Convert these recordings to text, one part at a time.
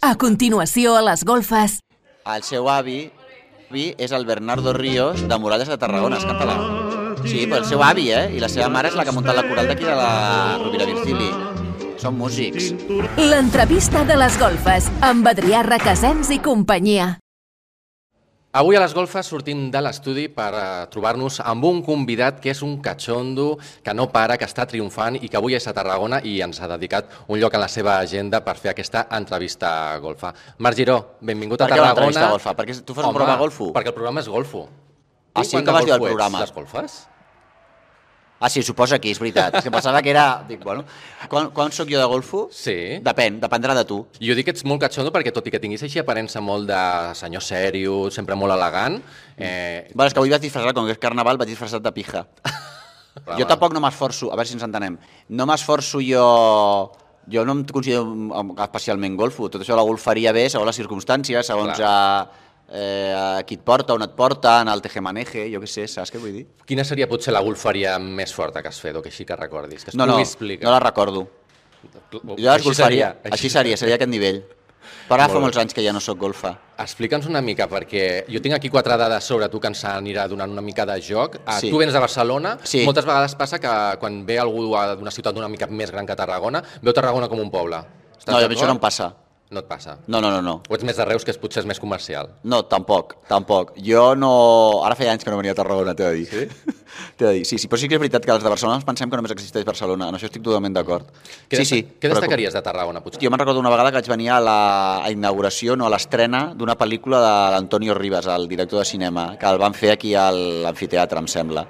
A continuació, a les golfes, El seu avi, avi és el Bernardo Ríos de Muralles de Tarragona, és català. Sí, però el seu avi, eh? I la seva mare és la que ha muntat la coral d'aquí de la Rovira Virgili. Són músics. l'entrevista de les golfes, amb Adrià Requesens i companyia. Avui a les golfes sortim de l'estudi per eh, trobar-nos amb un convidat que és un catxondo, que no para, que està triomfant i que avui és a Tarragona i ens ha dedicat un lloc en la seva agenda per fer aquesta entrevista golfa. Marc Giró, benvingut Per a què una Tarragona. entrevista golfa? Perquè tu fas un programa golfo? Perquè el programa és golfo. Ah, sí? Com es diu el programa? Les golfes? Ah, sí, suposa que és veritat. És que pensava que era... Dic, bueno, quan, quan sóc jo de golfo? Sí. Depèn, dependrà de tu. Jo dic que ets molt catxondo perquè tot i que tinguis així aparença molt de senyor sèrio, sempre molt elegant, eh, Bueno, és que avui vaig disfressar, com que és carnaval, vaig disfressat de pija. Jo tampoc no m'esforço, a veure si ens entenem, no m'esforço jo... Jo no em considero especialment golfo. Tot això la golfaria bé segons les circumstàncies, segons a, eh, a qui et porta, on et porta, en el tejemaneje, jo què sé, saps què vull dir? quina seria potser la golfaria més forta que has fet o que així que recordis? Que es No, no, explicar. no la recordo. Jo les Així golfaria, seria, així seria, seria aquest nivell. Però ara fa molts anys que ja no sóc golfa. Explica'ns una mica, perquè jo tinc aquí quatre dades sobre tu que ens anirà donant una mica de joc. Ah, Sí. Tu vens de Barcelona, Sí. moltes vegades passa que quan ve algú d'una ciutat una mica més gran que Tarragona, veu Tarragona com un poble. Estàs No, a mi això no em passa. No et passa. No, no, no, no. O ets més de Reus, que és, potser és més comercial. No, tampoc, tampoc. Jo no... Ara feia anys que no venia a Tarragona, t'he de dir. Sí? t'he de dir, sí, sí, però sí que és veritat que els de Barcelona ens pensem que només existeix Barcelona. En això estic totalment d'acord. Sí, sí. què destacaries de Tarragona, potser? Jo me'n recordo una vegada que vaig venir a la a inauguració, no, a l'estrena d'una pel·lícula de l'Antonio Rivas, el director de cinema, que el van fer aquí a l'amfiteatre, em sembla.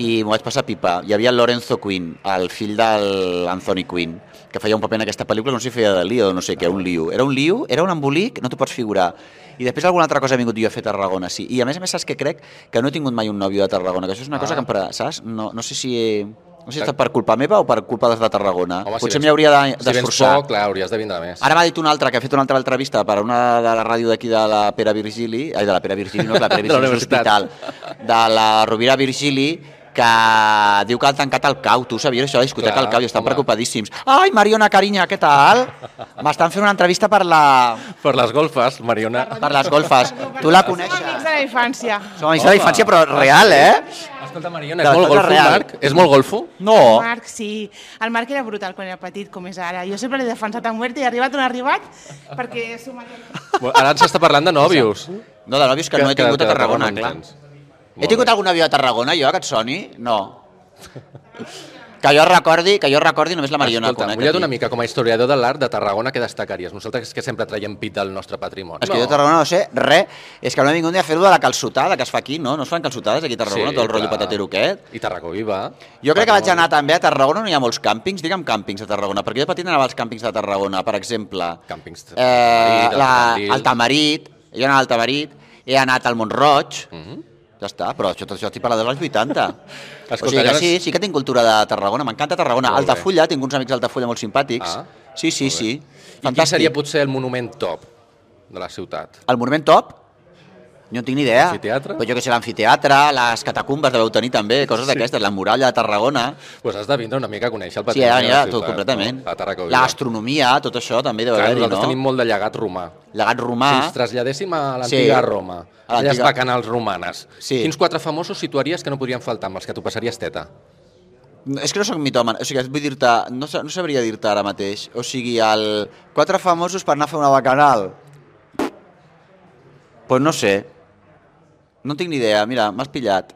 I m'ho vaig passar pipa. Hi havia Lorenzo Quinn, el fill del Anthony Quinn, que feia un paper en aquesta pel·lícula, no sé si feia de lío no sé què, un lío. Era un lío, era un embolic, no t'ho pots figurar. I després alguna altra cosa he vingut jo a fer a Tarragona, sí. I a més a més saps que crec que no he tingut mai un nòvio de Tarragona, que això és una Ah. cosa que em pare, saps? No, no sé si... No sé si ha estat per culpa meva o per culpa dels de Tarragona. Home, si Potser vens- m'hi hauria de- Si d'esforçar. poc, clar, hauries de vindre més. Ara m'ha dit un altre, que ha fet una altra entrevista per una de la ràdio d'aquí de la Pere Virgili, ai, de la Pere Virgili, no és la Pere De la Virgili, universitat. l'hospital, de la Rovira Virgili, que diu que han tancat el cau. Tu sabies això, la discoteca Clar, al cau, i estan home. preocupadíssims. Ai, Mariona, carinha, què tal? M'estan fent una entrevista per, la, Per les golfes, Mariona. per les golfes. Tu la Som coneixes? amics de la infància. Som amics de la infància, però real, eh? Escolta, Mariona, és molt golfo, reals. Marc? És molt golfo? No. Marc, sí. El Marc era brutal quan era petit, com és ara. Jo sempre l'he defensat a muerte i arribat on ha arribat, perquè som allà. Ara ens està parlant de nòvios. No, de nòvios que, no he tingut a Tarragona, clar. He tingut algun avió a Tarragona, jo, que et soni? No. Que jo recordi, que jo recordi només la Mariona Escolta, conec. aquí. una mica, com a historiador de l'art de Tarragona, què destacaries? Nosaltres que sempre traiem pit del nostre patrimoni. És que jo a Tarragona no sé res, és que no he vingut ni a fer-ho de la calçotada que es fa aquí, no? No es fan calçotades aquí a Tarragona, tot el rotllo patatero aquest? I Tarragó Viva. Jo crec que vaig anar també a Tarragona, no hi ha molts càmpings, digue'm càmpings a Tarragona, perquè jo de petit anava als càmpings de Tarragona, per exemple, Càmpings. eh, la, al Tamarit, jo he anat al Tamarit, he anat al Montroig, Mhm. Ja està, però això, tot això estic parlant dels anys 80. Escolta, o sigui que sí, sí que tinc cultura de Tarragona, m'encanta Tarragona. Molt bé. Altafulla, tinc uns amics d'Altafulla molt simpàtics. Ah, sí, sí, bé. sí. I quin seria potser el monument top de la ciutat? El monument top? No en tinc ni idea. Amfiteatre? Però jo que sé, l'amfiteatre, les catacumbes deveu tenir també, coses d'aquestes, la muralla de Tarragona. Doncs pues has de vindre una mica a conèixer el Sí, patrimoni ja, de la ja, ciutat. tot completament. No? A Tarragó La Viva. gastronomia, tot això també deu haver-hi, nosaltres no? tenim molt de llegat romà. Llegat romà. Si ens traslladéssim a l'antiga Sí. Roma, A aquelles l'antiga- bacanals romanes, Sí. quins quatre famosos situaries que no podrien faltar amb els que tu passaries teta? És que no sóc mitòman, o sigui, vull dir-te, no, no sabria dir-te ara mateix. O sigui, el... quatre famosos per anar a fer una bacanal. Pues no sé. No tinc ni idea, mira, m'has pillat.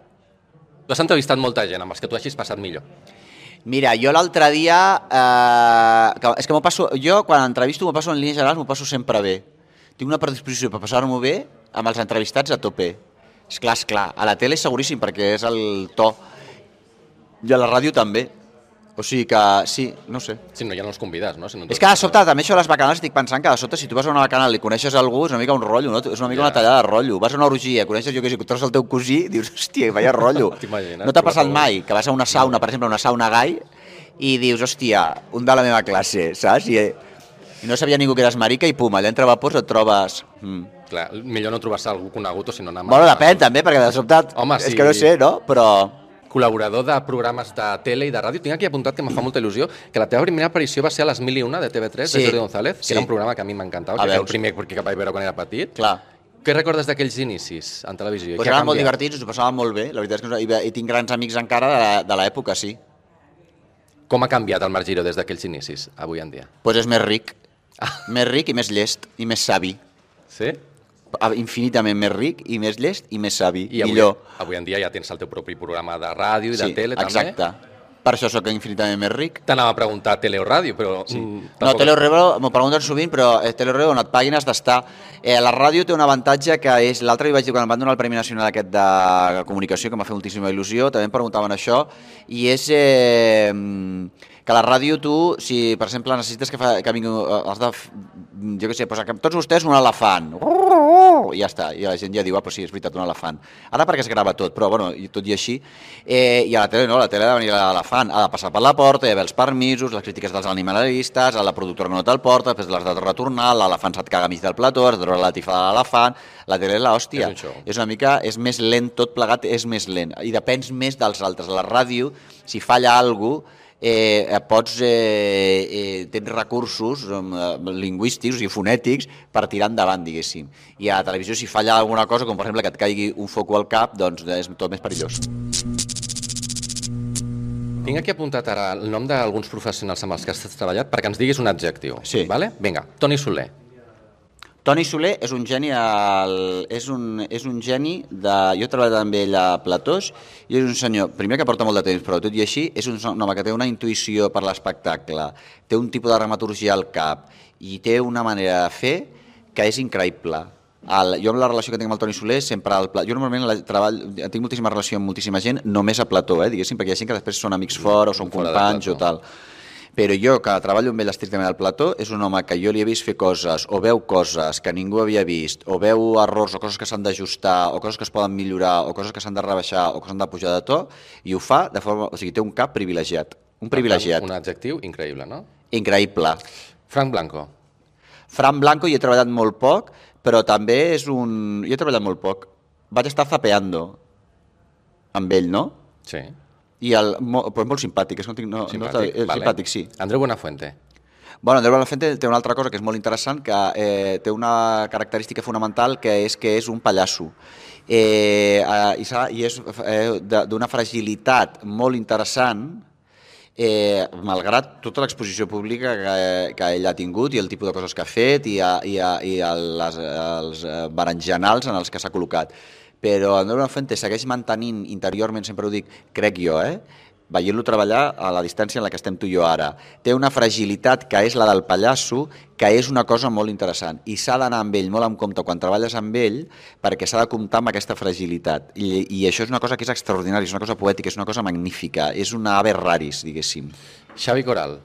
Tu has entrevistat molta gent amb els que tu hagis passat millor. Mira, jo l'altre dia... Eh, que, és que m'ho passo... Jo, quan entrevisto, m'ho passo en línies generals, m'ho passo sempre bé. Tinc una predisposició per passar-m'ho bé amb els entrevistats a tope. És clar, és clar. A la tele seguríssim, perquè és el to. I a la ràdio també. O sigui que, sí, no sé. Si no, ja no els convides, no? Si no És que de sobte, també això de les bacanals, estic pensant que de sobte, si tu vas a una bacanal i coneixes algú, és una mica un rotllo, no? És una mica Ja. una tallada de rotllo. Vas a una orgia, coneixes, jo què sé, que trobes el teu cosí, dius, hòstia, vaya rotllo. No t'ha passat mai que vas a una sauna, per exemple, una sauna gai, i dius, hòstia, un de la meva classe, saps? I, i no sabia ningú que eres marica i pum, allà entre vapors et trobes... Mm. Clar, millor no trobar-se algú conegut o si no anar Bueno, depèn també, perquè de sobte... Home, És sí. que no sé, no? Però... col·laborador de programes de tele i de ràdio. Tinc aquí apuntat que em fa molta il·lusió que la teva primera aparició va ser a les 1000 i una de TV3, Sí. de Jordi González, que Sí. era un programa que a mi m'encantava, Ah, que era el primer que vaig veure quan era petit. Clar. Què recordes d'aquells inicis en televisió? Pues eren molt divertits, ens ho passàvem molt bé. La veritat és que i, tinc grans amics encara de, l'època, sí. Com ha canviat el Marc Giró des d'aquells inicis, avui en dia? Pues és més ric. Més ric i més llest i més savi. Sí? Infinitament més ric i més llest i més savi. I avui, Millor. avui en dia ja tens el teu propi programa de ràdio i de sí, tele, també. exacte. Per això sóc infinitament més ric. T'anava a preguntar tele o ràdio, però... Sí. No, Tele Rebel, m'ho pregunten sovint, però eh, Tele Rebel on et paguin has d'estar. Eh, la ràdio té un avantatge que és... L'altre dia vaig dir, quan em van donar el Premi Nacional aquest de comunicació, que m'ha fet moltíssima il·lusió, també em preguntaven això, i és eh, que la ràdio tu, si per exemple necessites que, fa, que vingui, eh, has de, jo què sé, pues, que tots vostès un elefant, i ja està, i la gent ja diu, ah, però sí, és veritat, un elefant. Ara perquè es grava tot, però bueno, i tot i així, eh, i a la tele no, a la tele ha de venir l'elefant, ha de passar per la porta, hi ha els permisos, les crítiques dels animalistes, a la productora no te'l porta, després l'has de retornar, l'elefant se't caga mig del plató, has de treure la tifa de l'elefant, la tele és l'hòstia. És. És una mica, és més lent, tot plegat és més lent, i depens més dels altres. La ràdio, si falla alguna cosa, eh, eh, pots, eh, eh, tens recursos eh, lingüístics, sigui, fonètics, per tirar endavant, diguéssim. I a la televisió, si falla alguna cosa, com per exemple que et caigui un foco al cap, doncs és tot més perillós. Tinc aquí apuntat ara el nom d'alguns professionals amb els que has treballat perquè ens diguis un adjectiu. Sí. Vale? Vinga, Toni Soler. Toni Soler és un geni, al, és, un, és un geni de... Jo he treballat amb ell a Platós i és un senyor, primer que porta molt de temps, però tot i així és un home que té una intuïció per l'espectacle, té un tipus de dramaturgia al cap i té una manera de fer que és increïble. El, jo amb la relació que tinc amb el Toni Soler sempre al pla... Jo normalment la, treball, tinc moltíssima relació amb moltíssima gent, només a plató, eh, diguéssim, perquè hi ha gent que després són amics fora o són Fora companys plató. o tal. Però jo, que treballo amb ell estrictament al plató, és un home que jo li he vist fer coses, o veu coses que ningú havia vist, o veu errors o coses que s'han d'ajustar, o coses que es poden millorar, o coses que s'han de rebaixar, o que s'han de pujar de to, i ho fa de forma... O sigui, té un cap privilegiat. Un privilegiat. Un adjectiu increïble, no? Increïble. Frank Blanco. Fran Blanco hi he treballat molt poc, però també és un... Jo he treballat molt poc. Vaig estar zapeando amb ell, no? Sí. I el, molt, però és molt simpàtic, és, no, no, no, Simpàtic, és vale. simpàtic, sí. Andreu Buenafuente. Bueno, Andreu Buenafuente té una altra cosa que és molt interessant, que eh, té una característica fonamental que és que és un pallasso. Eh, eh, i, és eh, de- d'una fragilitat molt interessant, eh, malgrat tota l'exposició pública que, que ell ha tingut i el tipus de coses que ha fet i, a, i, a, i a les, els eh, berenjenals en els que s'ha col·locat. Però Andreu Buenafuente segueix mantenint interiorment, sempre ho dic, crec jo, eh? veient-lo treballar a la distància en la que estem tu i jo ara. Té una fragilitat que és la del pallasso, que és una cosa molt interessant. I s'ha d'anar amb ell molt en compte quan treballes amb ell, perquè s'ha de comptar amb aquesta fragilitat. I, I això és una cosa que és extraordinària, és una cosa poètica, és una cosa magnífica, és una ave raris, diguéssim. Xavi Coral.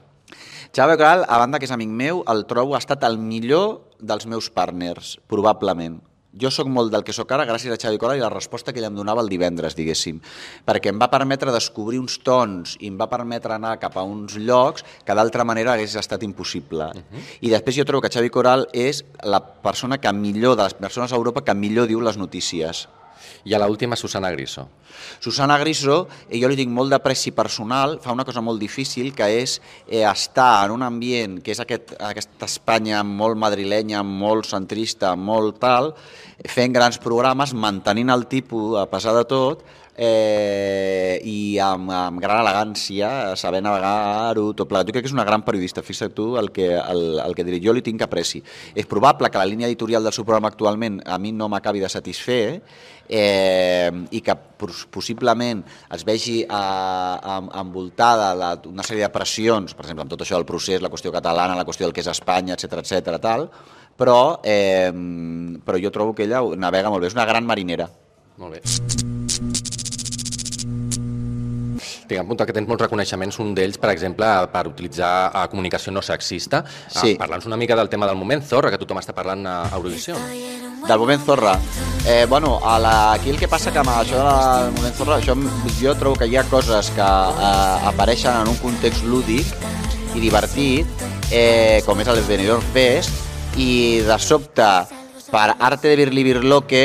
Xavi Coral, a banda que és amic meu, el trobo ha estat el millor dels meus partners, probablement. Jo sóc molt del que sóc ara gràcies a Xavi Coral i la resposta que ell em donava el divendres, diguéssim, perquè em va permetre descobrir uns tons i em va permetre anar cap a uns llocs que d'altra manera hagués estat impossible. Uh -huh. I després jo trobo que Xavi Coral és la persona que millor, de les persones a Europa, que millor diu les notícies. I a l'última, Susana Griso. Susana Griso, eh, jo li tinc molt d'apreci personal, fa una cosa molt difícil, que és eh, estar en un ambient que és aquest, aquesta Espanya molt madrilenya, molt centrista, molt tal, fent grans programes, mantenint el tipus a pesar de tot, eh, i amb, amb gran elegància, saber navegar-ho, tot plegat. Jo crec que és una gran periodista, fixa't tu el que, el, el que diré. Jo li tinc apreci. És probable que la línia editorial del seu programa actualment a mi no m'acabi de satisfer, eh, i que pos- possiblement es vegi eh, envoltada d'una sèrie de pressions, per exemple, amb tot això del procés, la qüestió catalana, la qüestió del que és Espanya, etc etc tal, però, eh, però jo trobo que ella navega molt bé, és una gran marinera. Molt bé. Tinc apuntat que tens molts reconeixements, un d'ells, per exemple, per utilitzar a comunicació no sexista. Sí. Ah, Parla'ns una mica del tema del moment Zorra, que tothom està parlant a Eurovisió. Del moment Zorra. Eh, bueno, a la, aquí el que passa que amb això del moment Zorra, això, jo trobo que hi ha coses que eh, apareixen en un context lúdic i divertit, eh, com és el Benidorm Fest, i de sobte, per arte de birli birloque,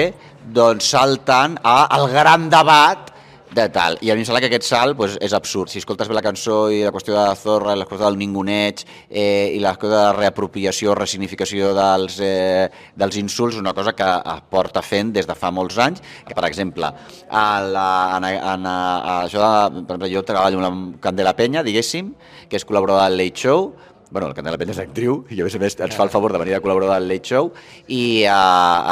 doncs salten a, al gran debat de tal. I a mi em sembla que aquest salt pues, és absurd. Si escoltes bé la cançó i la qüestió de la zorra, la qüestió del ninguneig eh, i la qüestió de la reapropiació, resignificació dels, eh, dels insults, una cosa que porta fent des de fa molts anys, que per exemple, a la, en, en, a, això de, per exemple, jo treballo amb Candela Penya, diguéssim, que és col·laboradora del Late Show, bueno, el Candela Penya és actriu i a més a més ens fa el favor de venir a col·laborar del Late Show i a,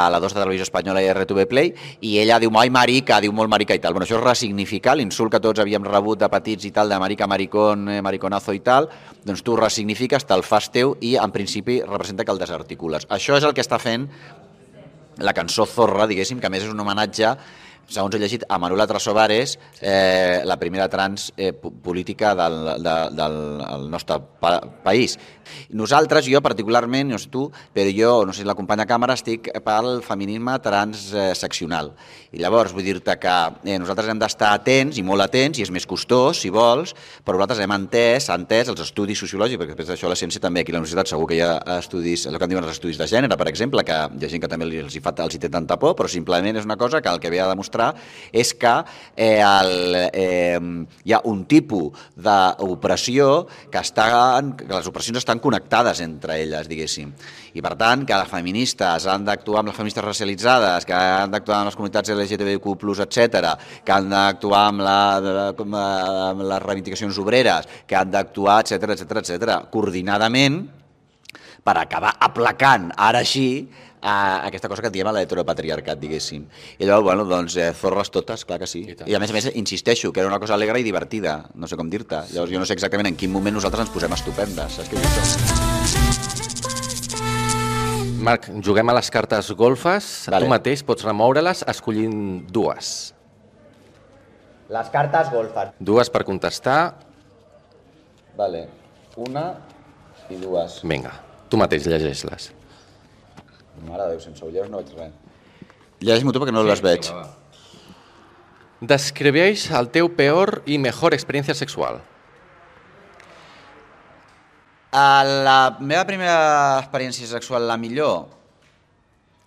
a la 2 de Televisió Espanyola i RTV Play i ella diu, ai marica, diu molt marica i tal. Bueno, això és ressignificar l'insult que tots havíem rebut de petits i tal, de marica, maricón, eh, mariconazo i tal, doncs tu ressignifiques, te'l fas teu i en principi representa que el desarticules. Això és el que està fent la cançó Zorra, diguéssim, que a més és un homenatge segons he llegit, a Manuela Trasobares, eh, la primera trans eh, política del, de, del, del nostre pa país. Nosaltres, jo particularment, no sé tu, però jo, no sé si la companya càmera, estic pel feminisme transseccional. I llavors vull dir-te que eh, nosaltres hem d'estar atents, i molt atents, i és més costós, si vols, però nosaltres hem entès, entès els estudis sociològics, perquè després d'això la ciència també aquí a la universitat segur que hi ha estudis, el que en diuen els estudis de gènere, per exemple, que hi ha gent que també els hi, fa, els hi té tanta por, però simplement és una cosa que el que ve a demostrar és que eh, el, eh, hi ha un tipus d'opressió que, està, que les opressions estan connectades entre elles, diguéssim. I per tant, que les feministes han d'actuar amb les feministes racialitzades, que han d'actuar amb les comunitats LGTBIQ+, etc, que han d'actuar amb, la, amb les reivindicacions obreres, que han d'actuar, etc etc etc, coordinadament per acabar aplacant, ara així, a aquesta cosa que diem a l'heteropatriarcat, diguéssim. I llavors, bueno, doncs, eh, zorres totes, clar que sí. I, I a més a més, insisteixo, que era una cosa alegre i divertida, no sé com dir-te. Llavors jo no sé exactament en quin moment nosaltres ens posem estupendes, saps què dir? Marc, juguem a les cartes golfes. Vale. Tu mateix pots remoure-les escollint dues. Les cartes golfes. Dues per contestar. Vale. Una i dues. Vinga, tu mateix llegeix-les. Mare de Déu, sense ulleres no veig res. Llegeix-m'ho tu perquè no les veig. Describeix el teu peor i mejor experiència sexual. A la meva primera experiència sexual, la millor...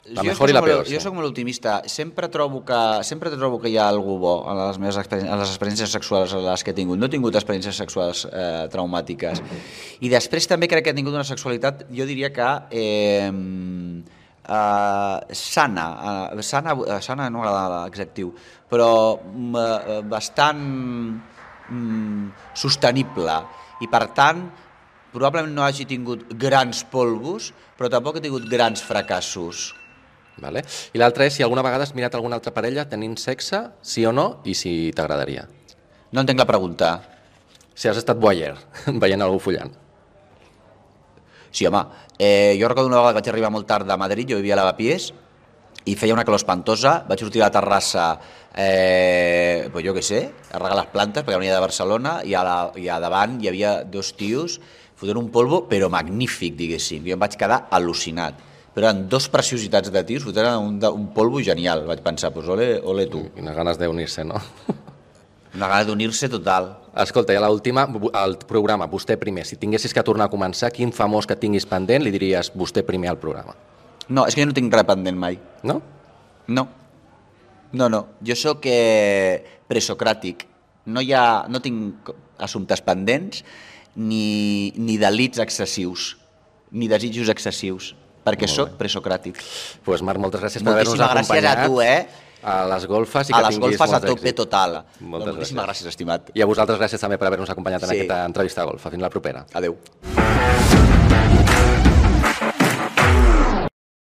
La Jo mejor i la soc molt- peor, sí. Jo sóc molt optimista. Sempre trobo que, sempre trobo que hi ha algú bo en les meves experiències, en les experiències sexuals a les que he tingut. No he tingut experiències sexuals eh, traumàtiques. I després també crec que he tingut una sexualitat, jo diria que eh, eh, sana. Eh, sana, eh, sana no m'agrada l'exactiu, però mm, eh, bastant mm, sostenible. I per tant, probablement no hagi tingut grans polvos, però tampoc he tingut grans fracassos. Vale? I l'altra és si alguna vegada has mirat alguna altra parella tenint sexe, sí o no, i si t'agradaria. No entenc la pregunta. Si has estat voyeur, veient algú follant. Sí, home, eh, jo recordo una vegada que vaig arribar molt tard de Madrid, jo vivia a Lavapiés, i feia una calor espantosa, vaig sortir a la terrassa, eh, pues jo què sé, a regar les plantes, perquè venia de Barcelona, i a, la, i a davant hi havia dos tios fotent un polvo, però magnífic, diguéssim. Jo em vaig quedar al·lucinat. Però eren dos preciositats de tios, fotent un, un polvo genial. Vaig pensar, pues ole, ole tu. Quines ganes d'unir-se, no? Una gana d'unir-se total. Escolta, i a l'última, el programa, vostè primer. Si tinguessis que tornar a començar, quin famós que tinguis pendent li diries vostè primer al programa? No, és que jo no tinc res pendent mai. No? No. No, no. Jo sóc eh, presocràtic. No, hi ha, no tinc assumptes pendents ni, ni delits excessius, ni desitjos excessius, perquè sóc presocràtic. Doncs pues, Marc, moltes gràcies per haver-nos Moltíssimes gràcies acompanyat. a tu, eh? A les golfes i A que les tinguis golfes a tope total. Moltes Moltíssimes gràcies, estimat. I a vosaltres gràcies també per haver-nos acompanyat en Sí. aquesta entrevista a golfa. Fins la propera. Adeu.